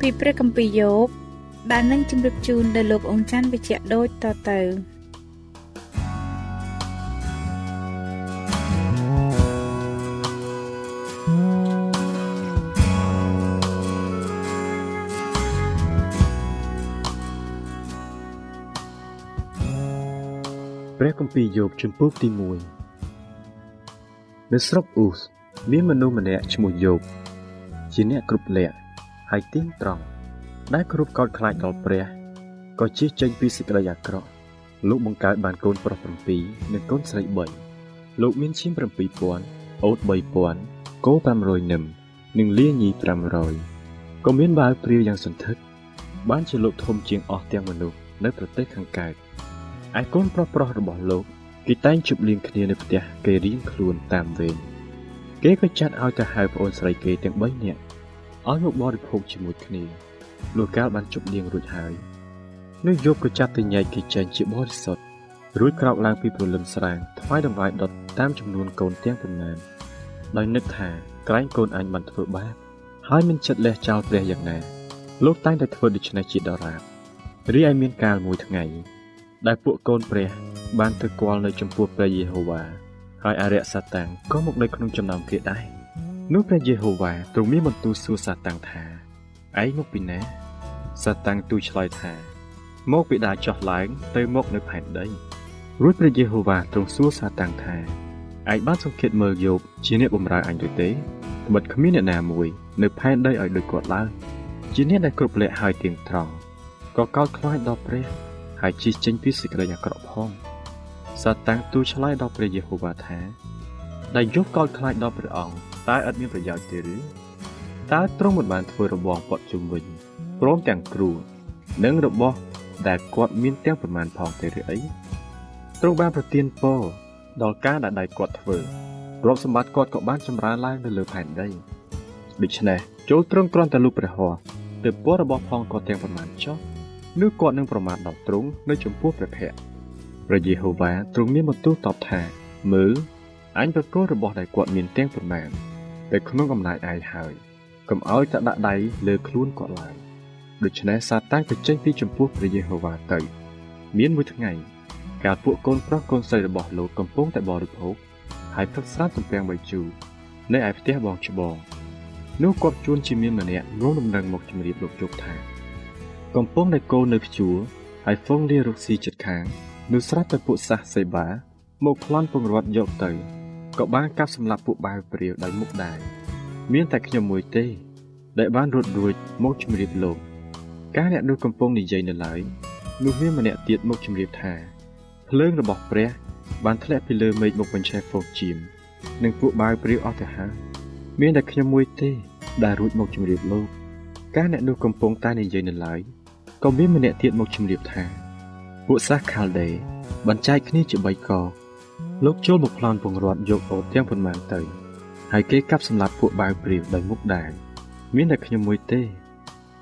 ពីព្រះគម្ពីរយោបដែលនឹងជម្រាបជូនដល់លោកអង្ចាន់វិជ្ជៈដូចតទៅព្រះគម្ពីរយោបជំពូកទី1នៅស្រុកអ៊ូសមានមនុស្សម្នាក់ឈ្មោះយោបជាអ្នកគ្រប់លក្ខ ហើយទៀងត្រង់ដែលគ្រប់កោតខ្លាចដល់ព្រះក៏ជៀសចេញពីសេចក្តីអាក្រក់លោកបង្កើតបានកូនប្រុស7និងកូនស្រី3លោកមានឈាម7000អូត3000គោ500នឹមនិងលាញី500ក៏មានបាវព្រាវយ៉ាងសន្ធឹកបានជាលោកធំជាងអស់ទាំងមនុស្សនៅប្រទេសខាងកើតឯកូនប្រុសប្រុសរបស់លោកគេតែងជប់លៀងគ្នានៅផ្ទះគេរៀងខ្លួនតាមវេនគេក៏ចាត់ឲ្យទៅហៅប្អូនស្រីគេទាំង3នាក់ ឲ្យមកបរិភោគជាមួយគ្នាលុះកាលបានជប់លៀងរួចហើយនោះយប់ក៏ចាប់ទៅញែកគេចេញជាបរិសុទ្ធរួចក្រោកឡើងពីព្រលឹមស្រាងថ្វាយដង្វាយដុតតាមចំនួនកូនទាំងប៉ុន្មានដោយនឹកថាក្រែងកូនអញបានធ្វើបាបហើយមិនចិត្តលះចោលព្រះយ៉ាងណាលោកតែងតែធ្វើដូច្នេះជាដរាបរីឯមានកាលមួយថ្ងៃ ដែលពួកកូនព្រះ បានទៅគាល់នៅចំពោះព្រះយេហូវ៉ាហើយអរិយសាតាំងក៏មកនៅក្នុងចំណោមគេដែរ នោះព្រះយេហូវ៉ាទ្រង់មានបន្ទូលសួរសាតាំងថាឯងមកពីណា សាតាំងទូលឆ្លើយថា មកពីដាចោះឡើង ទៅមកនៅផែនដីរួចព្រះយេហូវ៉ាទ្រង់សួរសាតាំងថាឯងបានសង្កេតមើលយោបជាអ្នកបម្រើអញឬទេត្បិតគ្មានអ្នកណាមួយ នៅផែនដីឲ្យដូចគាត់ឡើយជាអ្នកដែលគ្រប់លក្ខហើយទៀងត្រង់ក៏កោតខ្លាចដល់ព្រះហើយជិះចេញពីសេចក្តីអាក្រក់ផងសាតាំងទូលឆ្លើយដល់ព្រះយេហូវ៉ាថាដែលយប់កោតខ្លាចដល់ព្រះអង្គ តើឥតមានប្រយោជន៍ទេឬតើទ្រង់មិនបានធ្វើរបងព័ទ្ធជុំវិញព្រមទាំងគ្រូនិងរបស់ដែលគាត់មានទាំងប្រមាណផងទេឬអីទ្រង់បានប្រទានពរដល់ការដែលដៃគាត់ធ្វើទ្រព្យសម្បត្តិគាត់ក៏បានចម្រើនឡើងនៅលើផែនដីដូច្នេះចូលទ្រង់គ្រាន់តែលុបព្រះហស្ថទៅពររបស់ផងគាត់ទាំងប្រមាណចុះនោះគាត់នឹងប្រមាថដល់ទ្រង់នៅចំពោះព្រះភ័ក្ត្រព្រះយេហូវ៉ាទ្រង់មានបន្ទូលតបថាមើលអញប្រគល់របស់ដែលគាត់មានទាំងប្រមាណ តែក្នុងអំណាចឯងហើយកុំឲ្យតែដាក់ដៃលើខ្លួនគាត់ឡើយដូច្នេះសាតាំងទៅចេញពីចំពោះព្រះយេហូវ៉ាទៅ មានមួយថ្ងៃកាលពួកកូនប្រុសកូនស្រីរបស់លោកកំពុងតែបរិភោគហើយផឹកស្រាទំពាំងបីជូរនៅឯផ្ទះបងច្បងនោះគាត់ជួនជាមានម្នាក់ងងដំណឹងមកជម្រាបលោកជប់ថា កំពុងតែកូននៅខ្ជួរហើយហ្វុងលារុកស៊ីចិត្តខាងនោះស្រាប់តែពួកសាសសេបាមកប្លន់ពងរត់យកទៅ ក៏បានកាប់សម្លាប់ពួកបាវព្រាវដោយមុខដែរមានតែខ្ញុំមួយទេ ដែលបានរត់រួចមកជម្រាបលោកការអ្នកនោះកំពុងនិយាយនៅឡើយនោះមានម្នាក់ទៀតមកជម្រាបថាភ្លើងរបស់ព្រះ បានធ្លាក់ពីលើមេឃមកបញ្ឆេះហ្វូជីមនិងពួកបាវព្រាវអស់ទៅហើយមានតែខ្ញុំមួយទេ ដែលរួចមកជម្រាបលោកការអ្នកនោះកំពុងតែនិយាយនៅឡើយក៏មានម្នាក់ទៀតមកជម្រាបថាពួកសាសខាល់ដេបញ្ចែកគ្នាជា3ក លោកចូលមកប្លន់ពងរត់យកអូតទាំងប៉ុន្មានទៅហើយគេកាប់សម្លាប់ពួកបាវព្រាវដោយមុខដែរមានតែខ្ញុំមួយទេ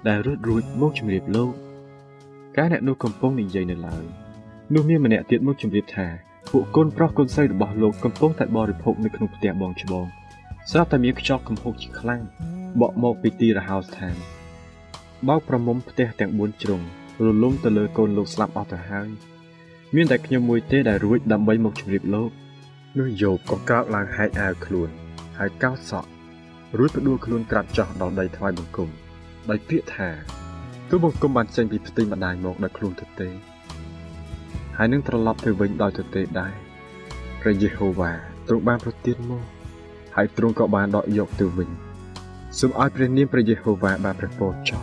ដែលរត់រួចមកជម្រាបលោកកាលអ្នកនោះកំពុងនិយាយនៅឡើយនោះមានម្នាក់ទៀតមកជម្រាបថាពួកកូនប្រុសកូនស្រីរបស់លោកកំពុងតែបរិភោគនៅក្នុងផ្ទះបងច្បងស្រាប់តែមានខ្យល់កំហុកជាខ្លាំងបក់មកពីទីរហោស្ថានបោកប្រមុំផ្ទះទាំង4ជ្រុងរលំទៅលើកូនលោកស្លាប់អស់ទៅហើយ មានតែខ្ញុំមួយទេដែលរួចដើម្បីមកជម្រាបលោកនោះយោបក៏ក្រោកឡើងហែកអាវខ្លួន ហើយកោតសក់រួចផ្ដួលខ្លួនក្រាបចុះដល់ដីថ្វាយបង្គំដោយពាក្យថាទូបង្គំបានចេញពីផ្ទៃម្ដាយមកដោយខ្លួនទៅទេហើយនឹងត្រឡប់ទៅវិញដោយទៅទេដែរព្រះយេហូវ៉ាទ្រង់បានប្រទានមកហើយទ្រង់ក៏បានដកយកទៅវិញសូមឲ្យព្រះនាមព្រះយេហូវ៉ាបានប្រពោចោះ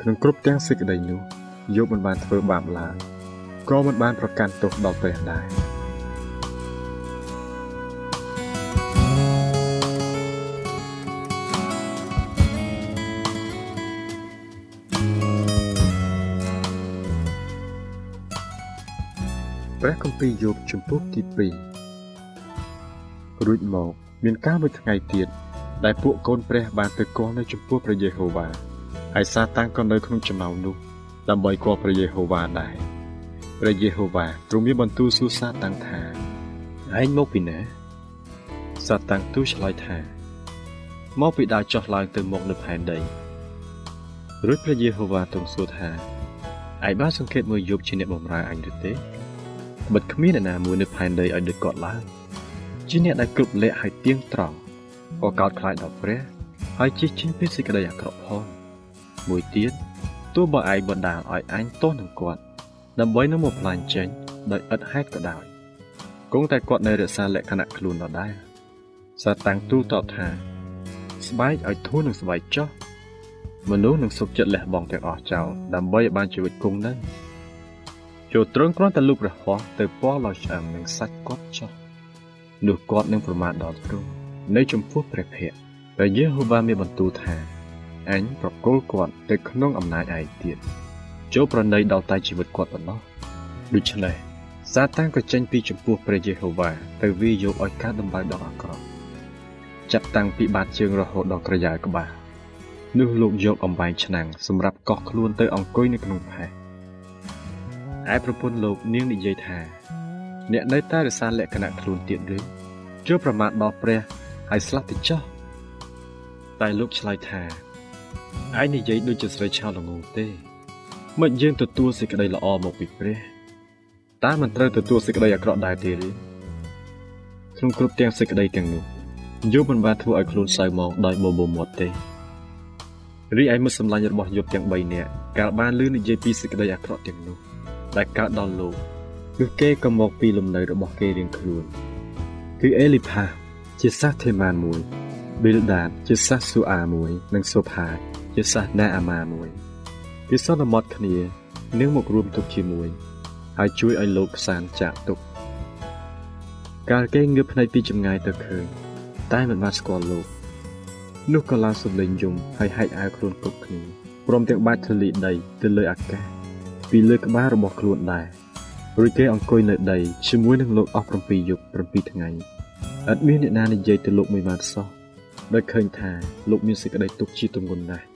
ក្នុងគ្រប់ទាំងសេចក្តីនោះយោបមិនបានធ្វើបាបឡើយ ក៏មិនបានប្រកាន់ទោសដល់ព្រះដែរព្រះគម្ពីរយោបជំពូកទី2រួចមកមានការមួយថ្ងៃទៀតដែលពួកកូនព្រះបានទៅគាល់នៅចំពោះព្រះយេហូវ៉ាហើយសាតាំងក៏នៅក្នុងចំណោមនោះដើម្បីគាល់ព្រះយេហូវ៉ាដែរ ព្រះយេហូវ៉ាទ្រង់មានបន្ទូលសួរសាតាំងថាឯងមកពីណាសាតាំងទូលឆ្លើយថាមកពីដើរចុះឡើងទៅមកនៅផែនដីរួចព្រះយេហូវ៉ាទ្រង់សួរថាឯងបានសង្កេតមើលយប់ជាអ្នកបម្រើអញឬទេបិទគ្មានអ្នកណាមួយនៅផែនដីឲ្យដូចគាត់ឡើយជាអ្នកដែលគ្រប់លក្ខហើយទៀងត្រង់ក៏កោតខ្លាចដល់ព្រះហើយជិះចេញពីសេចក្តីអាក្រក់ផងមួយទៀតទោះបើឯងបណ្ដាលឲ្យអញទោសនឹងគាត់ ដើម្បីនឹងមកផ្លាញ់ចេញដោយឥតហេតុក៏ដោយគង់តែគាត់នៅរក្សាលក្ខណៈខ្លួនដដែលសាតាំងទូលតបថា ស្បែកឲ្យធូរនឹងស្បែកចោះមនុស្សនឹងសុខចិត្តលះបង់ទាំងអស់ចោលដើម្បីឲ្យបានជីវិតគង់នឹងចូលត្រង់គ្រាន់តែលូបរហ័សទៅពណ៌លោឆ្អឹងនឹងសាច់គាត់ចោះនោះគាត់នឹងប្រមាថដល់ទ្រង់នៅចំពោះព្រះភ័ក្ត្រតែយេហូវ៉ាមានបន្ទូលថាអញប្រគល់គាត់ទៅក្នុងអំណាចឯងទៀត ចូលប្រណីដល់តែជីវិតគាត់ប៉ុណ្ណោះដូច្នេះសាតាំងក៏ចេញពីចំពោះព្រះយេហូវ៉ាទៅវាយកឲ្យកើតដំបៅដល់អាក្រក់ចាប់តាំងពីបាតជើងរហូតដល់ក្រយ៉ាក្បាលនោះលោកយកអំបែងឆ្នាំងសម្រាប់កោះខ្លួនទៅអង្គុយនៅក្នុងផេះឯប្រពន្ធលោកនាងនិយាយថាអ្នកនៅតែរសារលក្ខណៈខ្លួនទៀតឬចូលប្រមាថដល់ព្រះហើយស្លាប់ទៅចោះតែលោកឆ្លើយថាឯងនិយាយដូចជាស្រីឆោល្ងងទេ មិនយើងទទួលសេចក្តីល្អមកពីព្រះតើមិនត្រូវទទួលសេចក្តីអាក្រក់ដែរទេឬក្នុងគ្រប់ទាំងសេចក្តីទាំងនោះយោបមិនបានធ្វើឲ្យខ្លួនសៅមកដោយបបោមាត់ទេរីឯមិត្តសម្លាញ់របស់យោបទាំង3នាក់កាលបានលឺនិយាយពីសេចក្តីអាក្រក់ទាំងនោះដែលកើតដល់លោកគឺគេក៏មកពីលំនៅរបស់គេរៀងខ្លួនគឺអេលីផាជាសាសថេម៉ានមួយប៊ីលដាតជាសាសស៊ូអាមួយ និងសូផាជាសាសណាអាម៉ាមួយ គេសន្មត់គ្នានឹងមករួមទុកជាមួយ ហើយជួយឲ្យលោកផ្សានចាក់ទុកកាលគេងើបភ្នែកពីចម្ងាយទៅឃើញតែមិនបានស្គាល់លោកនោះក៏ឡើងសំឡេងយំហើយហែកអាវខ្លួនគ្រប់គ្នាព្រមទាំងបាច់ធលីដីទៅលើអាកាសពីលើក្បាលរបស់ខ្លួនដែររួចគេអង្គុយនៅដីជាមួយនឹងលោកអស់7យប់7ថ្ងៃឥតមានអ្នកណានិយាយទៅលោកមួយបានសោះដោយឃើញថាលោកមានសេចក្តីទុក្ខជាទម្ងន់ណាស់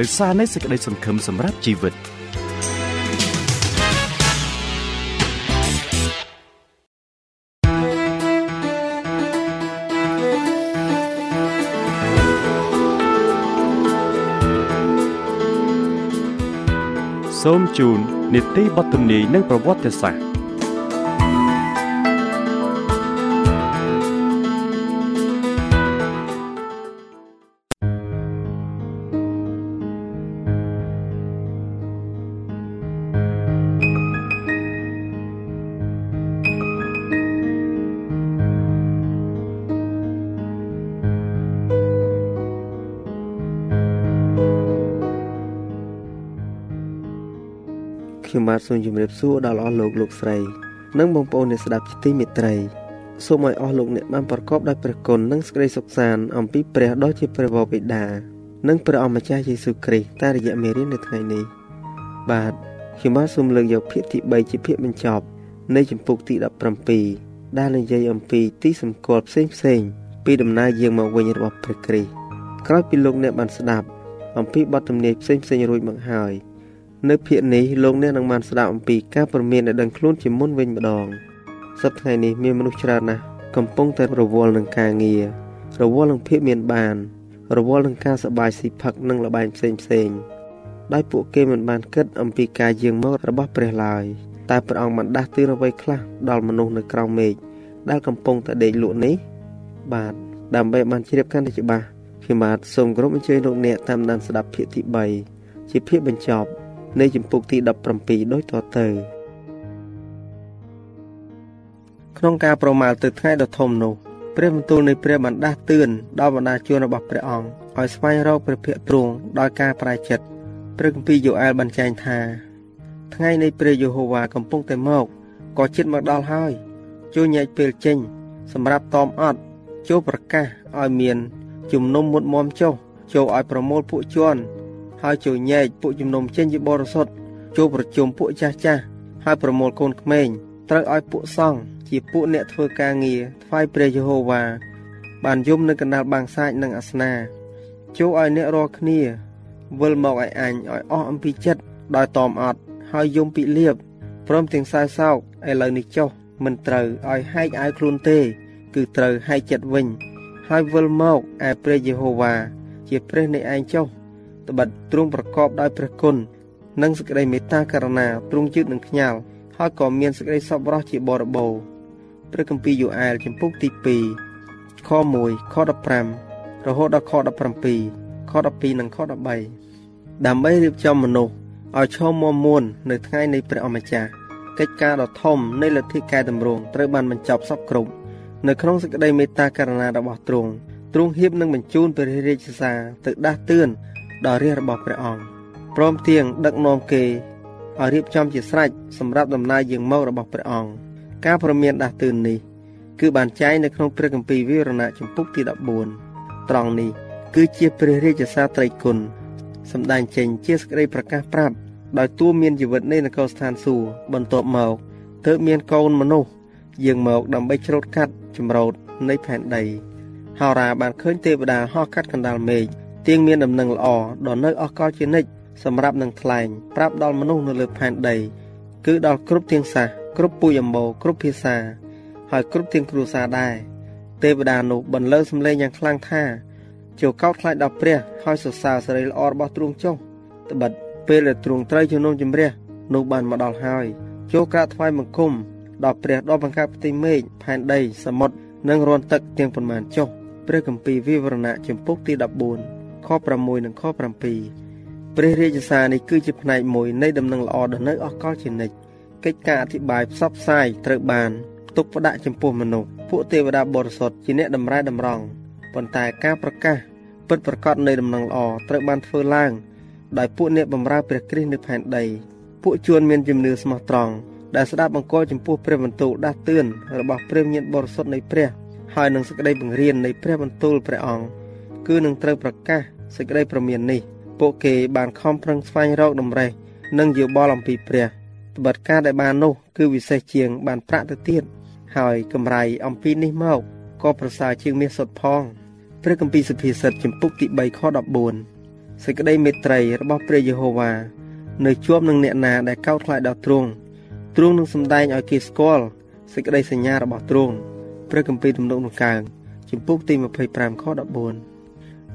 នៅសារនៃសេចក្តីសង្ឃឹមសម្រាប់ជីវិត។សូមជូននីតិបទទំនាយនិងប្រវត្តិសាស្ត្រ បាទសូមជម្រាបសួរដល់អស់លោកលោកស្រី និងបងប្អូនអ្នកស្ដាប់ជាទីមេត្រីសូមឲ្យអស់លោកអ្នកបានប្រកបដោយព្រះគុណនិងសេចក្តីសុខសាន្តអំពីព្រះដ៏ជាព្រះវរបិតានិងព្រះអម្ចាស់យេស៊ូវគ្រីស្ទតាមរយៈមេរៀននៅថ្ងៃនេះបាទខ្ញុំបាទសូមលើកយកភាគទី3ជាភាគបញ្ចប់ នៃចម្ពោះទី17ដែលនិយាយអំពីទីសម្គាល់ផ្សេងផ្សេងពីដំណើរយាងមកវិញរបស់ព្រះគ្រីស្ទក្រោយពីលោកអ្នកបានស្ដាប់អំពីបទទំនាយផ្សេងផ្សេងរួចមកហើយ នៅភាគនេះលោកអ្នកនឹងបានស្ដាប់អំពីការព្រមានដែលដឹងខ្លួនជាមុនវិញម្ដងសប្តាហ៍ថ្ងៃនេះមានមនុស្សច្រើនណាស់កំពុងតែរវល់នឹងការងាររវល់នឹងភាពមានបាន រវល់នឹងការសបាយស៊ីផឹកនិងលបែងផ្សេងផ្សេងដោយពួកគេមិនបានគិតអំពីការយាងមករបស់ព្រះឡើយតែព្រះអង្គបានដាស់តឿនអ្វីខ្លះដល់មនុស្សនៅក្រោមមេឃដែលកំពុងតែដេកលក់នេះបាទដើម្បីបានជ្រាបកាន់តែច្បាស់ខ្ញុំបាទសូមគោរពអញ្ជើញលោកអ្នកតាមដានស្ដាប់ភាគទី3ជាភាគបញ្ចប់ នៃចម្ពោះទី17ដូចតទៅក្នុងការប្រមាលទៅថ្ងៃដ៏ធំនោះព្រះបន្ទូលនៃព្រះបានដាស់តឿនដល់បណ្ដាជនរបស់ព្រះអង្គឲ្យស្វែងរកព្រះភ័ក្ត្រទ្រង់ដោយការប្រែចិត្តព្រះគម្ពីរយូអែលបានចែងថាថ្ងៃនៃព្រះយេហូវ៉ាកំពុងតែមកក៏ជិតមកដល់ហើយជួយញែកពេលចេញ សម្រាប់តอมអត់ចូលប្រកាសឲ្យមាន ជំនុំមុតមមចុះចូលឲ្យប្រមូលពួកជន់ ហើយចូលញែកពួកជំនុំចេញជាបរិសុទ្ធចូលប្រជុំពួកចាស់ចាស់ហើយប្រមូលកូនក្មេងត្រូវឲ្យពួកសង្ឃជាពួកអ្នកធ្វើការងារថ្វាយព្រះយេហូវ៉ាបានយំនៅកណ្ដាលបាំងសាច់និងអាសនាចូលឲ្យអ្នករាល់គ្នាវិលមកឲ្យអញឲ្យអស់អំពីចិត្តដោយតอมអត់ហើយយំពីលៀបព្រមទាំងសើសោកឥឡូវនេះចុះមិនត្រូវឲ្យហែកអាវខ្លួនទេ គឺត្រូវហែកចិត្តវិញ ហើយវិលមកឯព្រះយេហូវ៉ាជាព្រះនៃឯងចុះ ត្បិតទ្រង់ប្រកបដោយព្រះគុណនិងសេចក្តីមេត្តាករុណាទ្រង់ជឿននឹងខ្ញាល់ហើយក៏មានសេចក្តីសប្បុរសជាបរិបូរណ៍ព្រះគម្ពីរយូអែលចំពុកទី2ខ1ខ15រហូតដល់ខ17ខ12និងខ13ដើម្បីរៀបចំមនុស្សឲ្យឈរមមួននៅថ្ងៃនៃព្រះអម្ចាស់កិច្ចការដ៏ធំនៃលទ្ធិកែតម្រង់ត្រូវបានបញ្ចប់សពគ្រប់នៅក្នុងសេចក្តីមេត្តាករុណារបស់ទ្រង់ទ្រង់ហៀបនឹងបញ្ជូនព្រះរាជសារទៅដាស់តឿន ដល់រាជរបស់ព្រះអង្គព្រមទាំងដឹកនាំគេឲ្យរៀបចំជាស្រេចសម្រាប់ដំណើរយាងមករបស់ព្រះអង្គការព្រមានដាស់តឿននេះគឺបានចែងនៅក្នុងព្រះគម្ពីរវិវរណៈចំពុកទី14ត្រង់នេះគឺជាព្រះរាជសារត្រីគុណសម្ដែងចេញជាសេចក្តីប្រកាសប្រាប់ដោយតួមានជីវិតនៃនគរស្ថានសួគ៌បន្ទាប់មកទើបមានកូនមនុស្សយាងមកដើម្បីច្រូតកាត់ចម្រោតនៃផែនដីហោរាបានឃើញទេវតាហោះកាត់កណ្ដាលមេឃ ទៀងមានដំណឹងល្អដល់នៅអស់កលជានិច្ចសម្រាប់នឹងថ្លែងប្រាប់ដល់មនុស្សនៅលើផែនដី គឺដល់គ្រប់ទាំងសាសគ្រប់ពូជអម្បូរគ្រប់ភាសា ហើយគ្រប់ទាំងគ្រួសារដែរទេវតានោះបន្លឺសំឡេងយ៉ាងខ្លាំងថាចូលកោតខ្លាចដល់ព្រះហើយសរសើរសេរីល្អរបស់ទ្រង់ចុះត្បិតពេលដែលទ្រង់ត្រូវជំនុំជម្រះនោះបានមកដល់ហើយចូលក្រាបថ្វាយបង្គំដល់ព្រះដ៏បង្កើតផ្ទៃមេឃផែនដីសមុទ្រនិងរាន់ទឹកទាំងប៉ុន្មានចុះព្រះគម្ពីរវិវរណៈចំពុកទី14 ខ6និងខ7ព្រះរាជសារនេះគឺជាផ្នែកមួយនៃដំណឹងល្អដ៏នៅអកលជានិច្ចកិច្ចការអធិប្បាយផ្សព្វផ្សាយត្រូវបានទុកផ្ដាក់ចំពោះមនុស្សពួកទេវតាបរិសុទ្ធជាអ្នកតម្រែតម្រង់ប៉ុន្តែការប្រកាសពិតប្រកបនៃដំណឹងល្អត្រូវបានធ្វើឡើងដោយពួកអ្នកបម្រើព្រះគ្រីស្ទនៅផែនដីពួកជួនមានជំនឿស្មោះត្រង់ដែលស្ដាប់បង្គាប់ចំពោះព្រះបន្ទូលដាស់តឿនរបស់ព្រះញាតបរិសុទ្ធនៃព្រះហើយនឹងសេចក្តីបង្រៀននៃព្រះបន្ទូលព្រះអង្គគឺនឹងត្រូវប្រកាស សេចក្តីប្រមាននេះពួកគេបានខំប្រឹងស្វែងរកដំណេះនិងយោបល់អំពីព្រះត្បិតការដែលបាននោះគឺវិសេសជាងបានប្រាក់ទៅទៀតហើយកម្រៃអំពីនេះមកក៏ប្រសើរជាងមាសសុទ្ធផងព្រះគម្ពីរសុភាសិតចំពុកទី3ខ14សេចក្តីមេត្រីរបស់ព្រះយេហូវ៉ានៅជាប់នឹងអ្នកណាដែលកោតខ្លាចដល់ទ្រង់ទ្រង់នឹងសម្ដែងឲ្យគេស្គាល់សេចក្តីសញ្ញារបស់ទ្រង់ព្រះគម្ពីរទំនុកនឹងកើងចំពុកទី25ខ14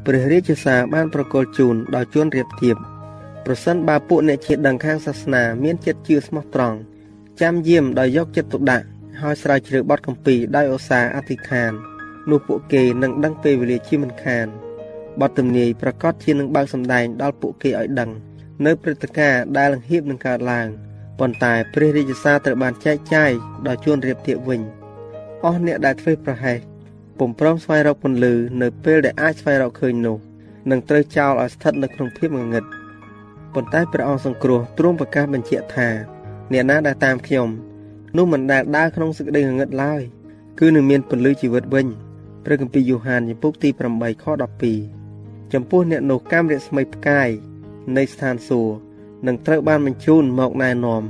ព្រះរាជសារបានប្រកល់ជូនដល់ជនរៀបទៀបប្រសិនបើពួកអ្នកជាតិដឹងខាងសាសនាមានចិត្តជឿស្មោះត្រង់ចាំយាមដោយយកចិត្តទុកដាក់ហើយស្រាវជ្រាវបទកម្ពីដោយឧស្សាហ៍អធិដ្ឋាននោះពួកគេនឹងដឹងពេលវេលាជាមិនខានបទទំនាយប្រកាសជានឹងបើកសម្ដែងដល់ពួកគេឲ្យដឹង នៅព្រឹត្តិការណ៍ដែលនឹងហៀបនឹងកើតឡើងប៉ុន្តែព្រះរាជសារត្រូវបានចែកចាយដល់ជួនរៀបទៀបវិញអស់អ្នកដែលធ្វើប្រហែស ពុំព្រមស្វែងរកពន្លឺនៅពេលដែលអាចស្វែងរកឃើញនោះនឹងត្រូវចោលឲ្យស្ថិតនៅក្នុងភាពងងឹតប៉ុន្តែព្រះអង្គសង្គ្រោះទ្រង់ប្រកាសបញ្ជាក់ថាអ្នកណាដែលតាមខ្ញុំនោះមិនដែលដើរក្នុងសេចក្តីងងឹតឡើយគឺនឹងមានពន្លឺជីវិតវិញព្រះគម្ពីរយ៉ូហានចំពុកទី8ខ12ចំពោះអ្នកនោះកម្មរស្មីផ្កាយនៃស្ថានសួគ៌នឹងត្រូវបានបញ្ជូនមកណែនាំ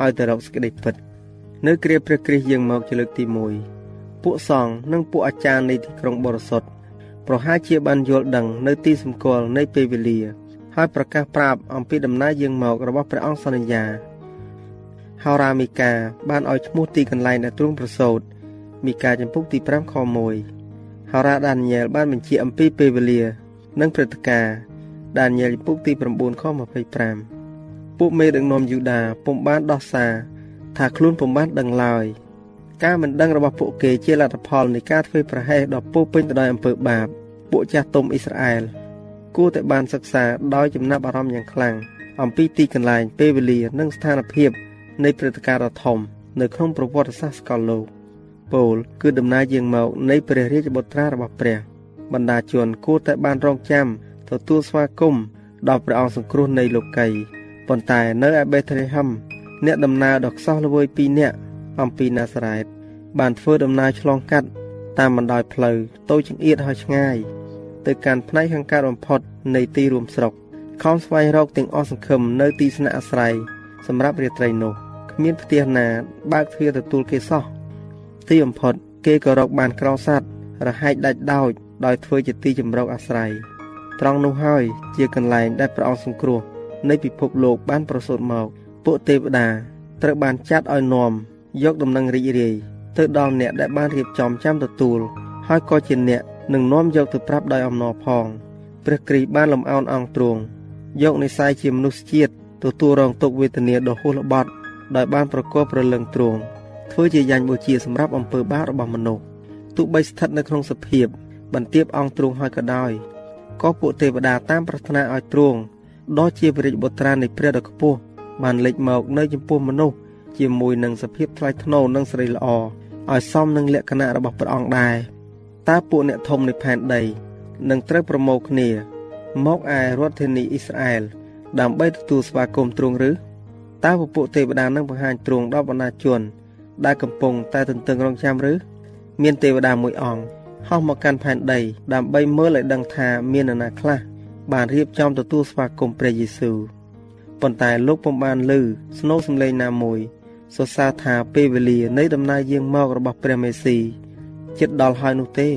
ឲ្យទៅរកសេចក្តីពិតនៅគ្រាព្រះគ្រីស្ទយាងមកជាលើកទី1 ពួកសង្ឃនិងពួកអាចារ្យនៃទីក្រុងបរិសុទ្ធប្រហែលជាបានយល់ដឹងនៅទីសម្គាល់នៃពេលវេលាហើយប្រកាសប្រាប់អំពីដំណើរយាងមករបស់ព្រះអង្គសន្យាហោរាមីកាបានឲ្យឈ្មោះទីកន្លែងដែលទ្រង់ប្រសូតមីកាចំពុកទី5ខ1ហោរាដានីយ៉ែលបានបញ្ជាក់អំពីពេលវេលា និងព្រឹត្តិការណ៍ដានីយ៉ែលចំពុកទី9ខ25ពួកមេដឹកនាំយូដាពុំបានដោះសារថាខ្លួនពុំបានដឹងឡើយ ការមិនដឹងរបស់ពួកគេជាលទ្ធផលនៃការធ្វើប្រហែសដ៏ពោពេញទៅដោយអំពើបាបពួកចាស់ទុំអ៊ីស្រាអែលគួរតែបានសិក្សាដោយចំណាប់អារម្មណ៍យ៉ាងខ្លាំងអំពីទីកន្លែងពេលវេលានិងស្ថានភាពនៃព្រឹត្តិការណ៍ដ៏ធំនៅក្នុងប្រវត្តិសាស្ត្រសកលលោកពោលគឺដំណើរយាងមកនៃព្រះរាជបុត្រារបស់ព្រះបណ្ដាជនគួរតែបានរងចាំទទួលស្វាគមន៍ដល់ព្រះអង្គសង្គ្រោះនៃលោកីប៉ុន្តែនៅឯបេធលេហឹមអ្នកដំណើរដ៏ខ្សោះល្វើយពីរនាក់ អំពីណាសារ៉េតបានធ្វើដំណើរឆ្លងកាត់តាមបណ្ដោយផ្លូវតូចចង្អៀតហើយឆ្ងាយទៅកាន់ផ្នែកខាងកើតបំផុតនៃទីរួមស្រុកខំស្វែងរកទាំងអស់សង្ឃឹមនៅទីស្នាក់អាស្រ័យសម្រាប់រាត្រីនោះគ្មានផ្ទះណាបើកទ្វារទទួលគេសោះទីបំផុតគេក៏រកបានក្រោសัตว์រហែកដាច់ដោចដោយធ្វើជាទីជំរកអាស្រ័យត្រង់នោះហើយជាកន្លែងដែលព្រះអង្គសង្គ្រោះនៃពិភពលោកបានប្រសូតមកពួកទេវតាត្រូវបានចាត់ឲ្យនាំ យកដំណឹងរីករាយទៅដល់អ្នកដែលបានរៀបចំចាំទទួលហើយក៏ជាអ្នកនឹងនាំយកទៅប្រាប់ដោយអំណរផងព្រះគ្រីស្ទបានលំអោនអង្គទ្រង់យកនិស័យជាមនុស្សជាតិទទួលរងទុក្ខវេទនាដ៏ហួសល្បត់ដោយបានប្រកបប្រលឹងទ្រង់ធ្វើជាយ៉ាញ់បូជាសម្រាប់អំពើបាបរបស់មនុស្សទោះបីស្ថិតនៅក្នុងសភាពបន្ទាបអង្គទ្រង់ហើយក៏ដោយក៏ពួកទេវតាតាមប្រាថ្នាឲ្យទ្រង់ដ៏ជាព្រះរាជបុត្រានៃព្រះដ៏ខ្ពស់បានលេចមកនៅចំពោះមនុស្ស ជាមួយនឹងសភាពថ្លៃថ្នូរនិងសេរីល្អឲ្យសមនឹងលក្ខណៈរបស់ព្រះអង្គដែរតើពួកអ្នកធំនៃផែនដីនឹងត្រូវប្រមូលគ្នា មកឯរដ្ឋធានីអ៊ីស្រាអែលដើម្បីទទួលស្វាគមន៍ទ្រង់ឬតើពពួកទេវតានឹងបង្ហាញទ្រង់ដល់បណ្ដាជន ដែលកំពុងតែទន្ទឹងរង់ចាំឬមានទេវតាមួយអង្គហោះមកកាន់ផែនដី ដើម្បីមើលឲ្យដឹងថាមាននរណាខ្លះបានរៀបចំទទួលស្វាគមន៍ព្រះយេស៊ូវប៉ុន្តែលោកពុំបានឮស្នូសំឡេងណាមួយ សរសើរថាពេលវេលានៃដំណើរយាងមករបស់ព្រះមេស៊ីជិតដល់ហើយនោះទេ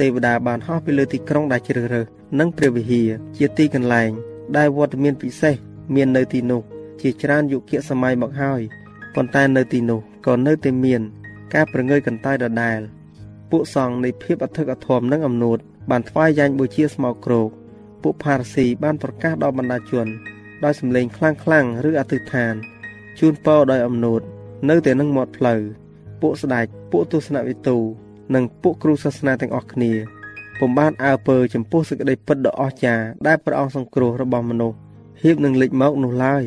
ទេវតាបានហោះពីលើទីក្រុងដែលជ្រើសរើសនិងព្រះវិហារជាទីកន្លែង ដែលវត្តមានពិសេសមាននៅទីនោះ ជាច្រើនយុគសម័យមកហើយប៉ុន្តែនៅទីនោះក៏នៅតែមាន ការប្រងើយកន្តើយដដែលពួកសង្ឃនៃភាពអធិកអធមនិងអំនួតបានថ្វាយយ៉ាញ់បូជាស្មោកគ្រោកពួកផារស៊ីបានប្រកាសដល់បណ្ដាជនដោយសម្លេងខ្លាំងខ្លាំងឬអធិដ្ឋាន ជូនពរដោយអំនួតនៅតែនឹងមាត់ផ្លូវពួកស្ដេចពួកទស្សនវិទូនិងពួកគ្រូសាសនាទាំងអស់គ្នាពុំបានអើពើចំពោះសេចក្តីពិតដ៏អស្ចារ្យដែលព្រះអង្គសង្គ្រោះរបស់មនុស្សហៀបនឹងលេចមកនោះឡើយ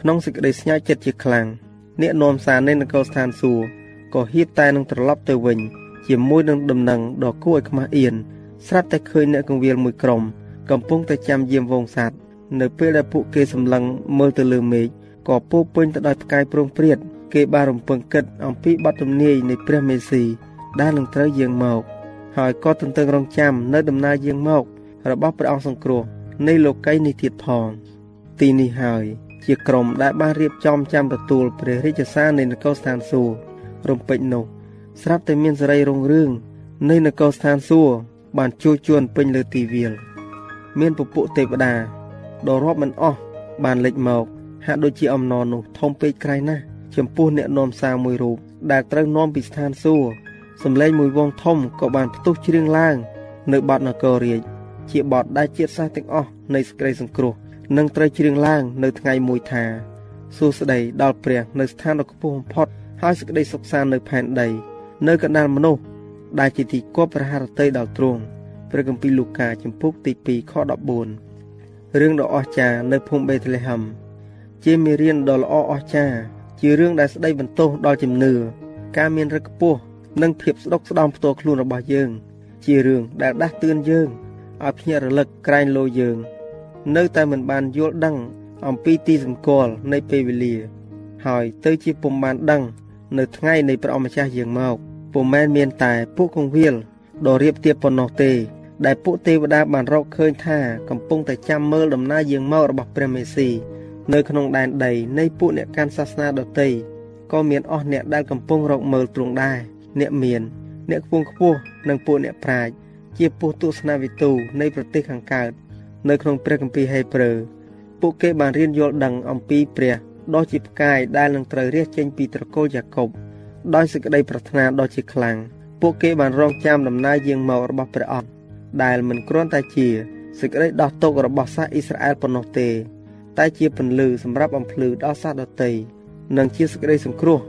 ក្នុងសេចក្តីស្ញាច់ចិត្តជាខ្លាំងអ្នកនាំសារនៃនគរស្ថានសួគ៌ក៏ហៀបតែនឹងត្រឡប់ទៅវិញ ជាមួយនឹងដំណឹងដ៏គួរឲ្យខ្មាស់អៀនស្រាប់តែឃើញអ្នកកងវិលមួយក្រុមកំពុងតែចាំយាមវងសัตว์នៅពេលដែលពួកគេសម្លឹងមើលទៅលើមេឃ ក៏ពោពេញទៅដោយផ្កាយប្រងព្រាតគេបានរំពឹងគិតអំពីបទទំនាយនៃព្រះមេស៊ីដែលនឹងត្រូវយាងមកហើយក៏ទន្ទឹងរង់ចាំនៅដំណើរយាងមករបស់ព្រះអង្គសង្គ្រោះនៃលោកីនេះទៀតផងទីនេះហើយជាក្រុមដែលបានរៀបចំចាំទទួលព្រះរាជសារនៃនគរស្ថានសួគ៌រំពេចនោះស្រាប់តែមានសេរីរុងរឿងនៃនគរស្ថានសួគ៌បានជួជួនពេញលើទីវាល មានពពួកទេវតាដ៏រាប់មិនអស់បានលេចមក ហាក់ដូចជាអំណរនោះធំពេកក្រៃណាស់ចំពោះអ្នកនាំសារមួយរូបដែលត្រូវនាំពីស្ថានសួគ៌សំឡេងមួយវងធំក៏បានផ្ទុះច្រៀងឡើង នៅបទនគររាជជាបទដែលជាតិសាសន៍ទាំងអស់នៃសេចក្តីសង្គ្រោះនឹងត្រូវច្រៀងឡើងនៅថ្ងៃមួយថាសួស្តីដល់ព្រះនៅស្ថានដ៏ខ្ពស់បំផុតហើយសេចក្តីសុខសាន្តនៅផែនដី នៅកណ្ដាលមនុស្សដែលជាទីគប់ព្រះハរតីដល់ទ្រង់ព្រះគម្ពីរលូកាចំពុកទី2ខ14រឿងដ៏អស្ចារ្យនៅភូមិបេតលេហឹម ជាមេរៀនដ៏ល្អអស្ចារ្យជារឿងដែលស្ដីបន្ទោសដល់ជំនឿការមានរឹកខ្ពស់និងភាពស្ដុកស្ដំផ្ទាល់ខ្លួនរបស់យើង ជារឿងដែលដាស់តឿនយើងឲ្យភ្ញាក់រលឹកក្រែងលោយើង នៅតែមិនបានយល់ដឹង អំពីទីសម្គាល់នៃពេលវេលា ហើយទៅជាពុំបានដឹង នៅថ្ងៃនៃព្រះអម្ចាស់យើងមកពុំមែនមានតែពួកគង្វាលដ៏រៀបទៀបប៉ុណ្ណោះទេ ដែលពួកទេវតាបានរកឃើញថាកំពុងតែចាំមើលដំណើរយាងមករបស់ព្រះមេស៊ី នៅក្នុងដែនដីនៃពួកអ្នកកាន់សាសនាដទៃក៏មានអស់អ្នកដែលកំពុងរកមើលទ្រង់ដែរអ្នកមាន អ្នកខ្ពងខ្ពស់និងពួកអ្នកប្រាជ្ញជាពុះទស្សនវិទូនៃប្រទេសខាងកើតនៅក្នុងព្រះគម្ពីរហេព្រើរពួកគេបានរៀនយល់ដឹងអំពីព្រះដ៏ជាផ្កាយដែលនឹងត្រូវរះចេញពីត្រកូលយ៉ាកុបដោយសេចក្តីប្រាថ្នាដ៏ជាខ្លាំងពួកគេបានរងចាំដំណើរយាងមករបស់ព្រះអង្គដែលមិនគ្រាន់តែជាសេចក្តីដោះទុក្ខរបស់សាសអ៊ីស្រាអែលប៉ុណ្ណោះទេ តែជាពន្លឺសម្រាប់អំភ្លឺដល់សាសដទៃនិងជាសេចក្តីសង្គ្រោះ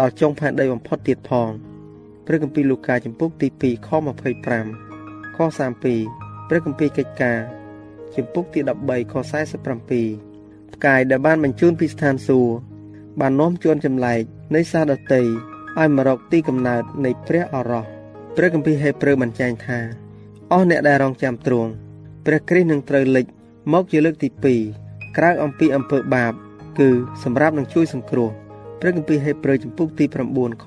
ដល់ចុងផែនដីបំផុតទៀតផងព្រះគម្ពីរលូកាចំពុកទី2ខ25ខ32ព្រះគម្ពីរកិច្ចការចំពុកទី13ខ47ផ្កាយដែលបានបញ្ជូនពីស្ថានសួគ៌បាននាំជួនចម្លែកនៃសាសដតីឲ្យមករកទីកំណើតនៃព្រះអរោះព្រះគម្ពីរហេព្រើរបញ្ជាក់ថាអស់អ្នកដែលរងចាំទ្រង់ព្រះគ្រីស្ទនឹងត្រូវលេចមកជាលើកទី2 ក្រៅអំពីអំពើបាប គឺសម្រាប់នឹងជួយសង្គ្រោះព្រះគម្ពីរហេព្រើរចំពុកទី9ខ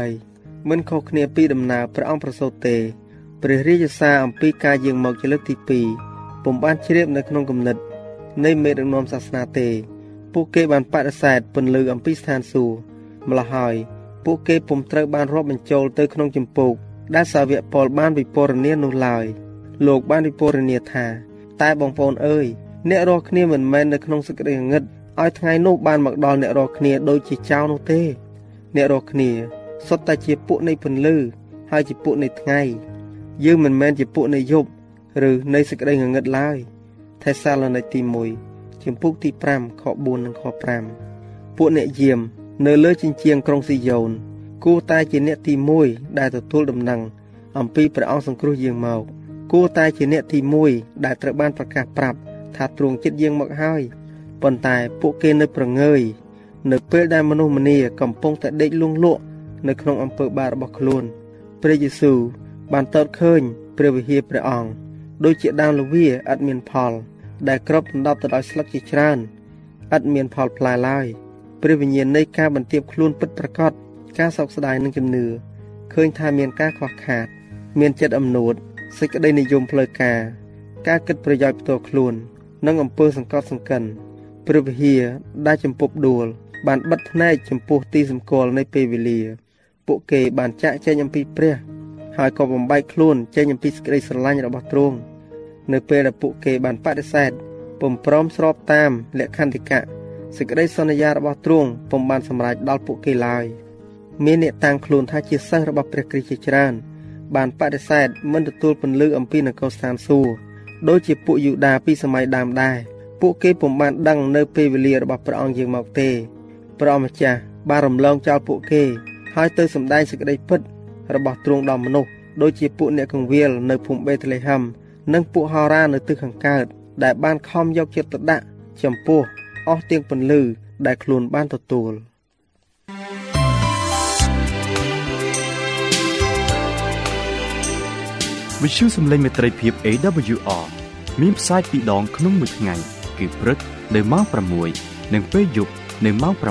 28មិនខុសគ្នាពីដំណើរព្រះអង្គប្រសូតទេព្រះរាជសារអំពីការយាងមកជាលើកទី2ពុំបានជ្រាបនៅក្នុងគំនិតនៃមេដឹកនាំសាសនាទេ ពួកគេបានបដិសេធពន្លឺអំពីស្ថានសួគ៌ម្ល៉េះហើយពួកគេពុំត្រូវបានរាប់បញ្ចូលទៅក្នុងចម្ពោះដែលសាវកប៉ុលបានវិពរនានោះឡើយលោកបានវិពរនាថា តែបងប្អូនអើយ អ្នករាល់គ្នាមិនមែននៅក្នុងសេចក្តីងឹតឲ្យថ្ងៃនោះបានមកដល់អ្នករាល់គ្នាដូចជាចៅនោះទេ អ្នករាល់គ្នាសុទ្ធតែជាពួកនៃពន្លឺហើយជាពួកនៃថ្ងៃយើងមិនមែនជាពួកនៃយប់ឬនៃសេចក្តីងងឹតឡើយថេសាឡូនីកទី1ជំពូកទី5ខ4និងខ5ពួកអ្នកយាមនៅលើជញ្ជាំងក្រុងស៊ីយ៉ូនគួរតែជាអ្នកទី1ដែលទទួលដំណឹងអំពីព្រះអង្គសង្គ្រោះយើងមកគួរតែជាអ្នកទី1ដែលត្រូវបានប្រកាសប្រាប់ ថាទ្រង់ចិត្តយើងមកហើយប៉ុន្តែពួកគេនៅប្រងើយនៅពេលដែលមនុស្សម្នាកំពុងតែដេកលង់លក់នៅក្នុងអំពើបាបរបស់ខ្លួនព្រះយេស៊ូវបានតតឃើញព្រះវិហារព្រះអង្គដូចជាដើមលវាឥតមានផល ដែលគ្របដណ្ដប់ទៅដោយស្លឹកជាច្រើនឥតមានផលផ្លែឡើយព្រះវិញ្ញាណនៃការបន្ទាបខ្លួនពិតប្រាកដការសោកស្ដាយនិងជំនឿឃើញថាមានការខ្វះខាត មានចិត្តអំនួតសេចក្តីនិយមផ្លូវការការគិតប្រយោជន៍ផ្ទាល់ខ្លួន និងអំពើសង្កត់សង្កិនព្រះវិហារដែលចំពប់ដួល បានបិទភ្នែកចំពោះទីសម្គាល់នៃពេលវេលា ពួកគេបានចាក់ចែងអំពីព្រះ ហើយក៏បំបែកខ្លួនចេញអំពីសេចក្តីស្រឡាញ់របស់ទ្រង់នៅពេលដែលពួកគេបានបដិសេធពុំព្រមស្របតាមលក្ខន្តិកៈសេចក្តីសន្យារបស់ទ្រង់ពុំបានសម្រេចដល់ពួកគេឡើយមានអ្នកតាំងខ្លួនថាជាសិស្សរបស់ព្រះគ្រីស្ទជាច្រើនបានបដិសេធមិនទទួលពន្លឺអំពីនគរស្ថានសួគ៌ ដូចជាពួកយូដាពីសម័យដើមដែរពួកគេពុំបានដឹងនៅពេលវេលារបស់ព្រះអង្គយើងមកទេព្រះអម្ចាស់បានរំលងចោលពួកគេ ហើយទៅសម្ដែងសេចក្តីពិត របស់ទ្រង់ដល់មនុស្សដូចជាពួកអ្នកកងវិលនៅភូមិបេតលេហឹមនិងពួកហោរានៅទិសខាងកើតដែលបានខំយកចិត្តទុកដាក់ចំពោះអស់ទាំងពន្លឺដែលខ្លួនបានទទួលវិទ្យុសំឡេងមេត្រីភាព AWR មានផ្សាយពីរដងក្នុងមួយថ្ងៃគឺព្រឹកនៅម៉ោង6និងពេលយប់នៅម៉ោង8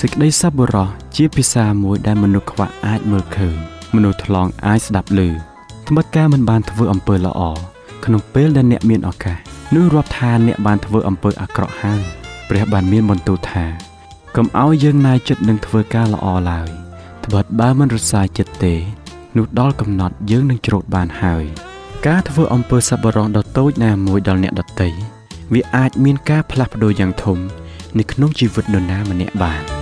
សេចក្តីសប្បុរសជាភាសាមួយដែលមនុស្សខ្វះអាចមើលឃើញមនុស្សថ្លង់អាចស្ដាប់ឮត្បិតការមិនបានធ្វើអំពើល្អក្នុងពេលដែលអ្នកមានឱកាស នោះរាប់ថាអ្នកបានធ្វើអំពើអាក្រក់ហើយព្រះបានមានបន្ទូលថាកុំឲ្យយើងណាយចិត្តនឹងធ្វើការល្អឡើយត្បិតបើមិនរសាយចិត្តទេនោះដល់កំណត់យើងនឹងច្រូតបានហើយ ការធ្វើអំពើសប្បុរសដ៏តូចណាមួយដល់អ្នកដទៃវាអាចមានការផ្លាស់ប្ដូរយ៉ាងធំនៅក្នុងជីវិតនរណាម្នាក់បាន។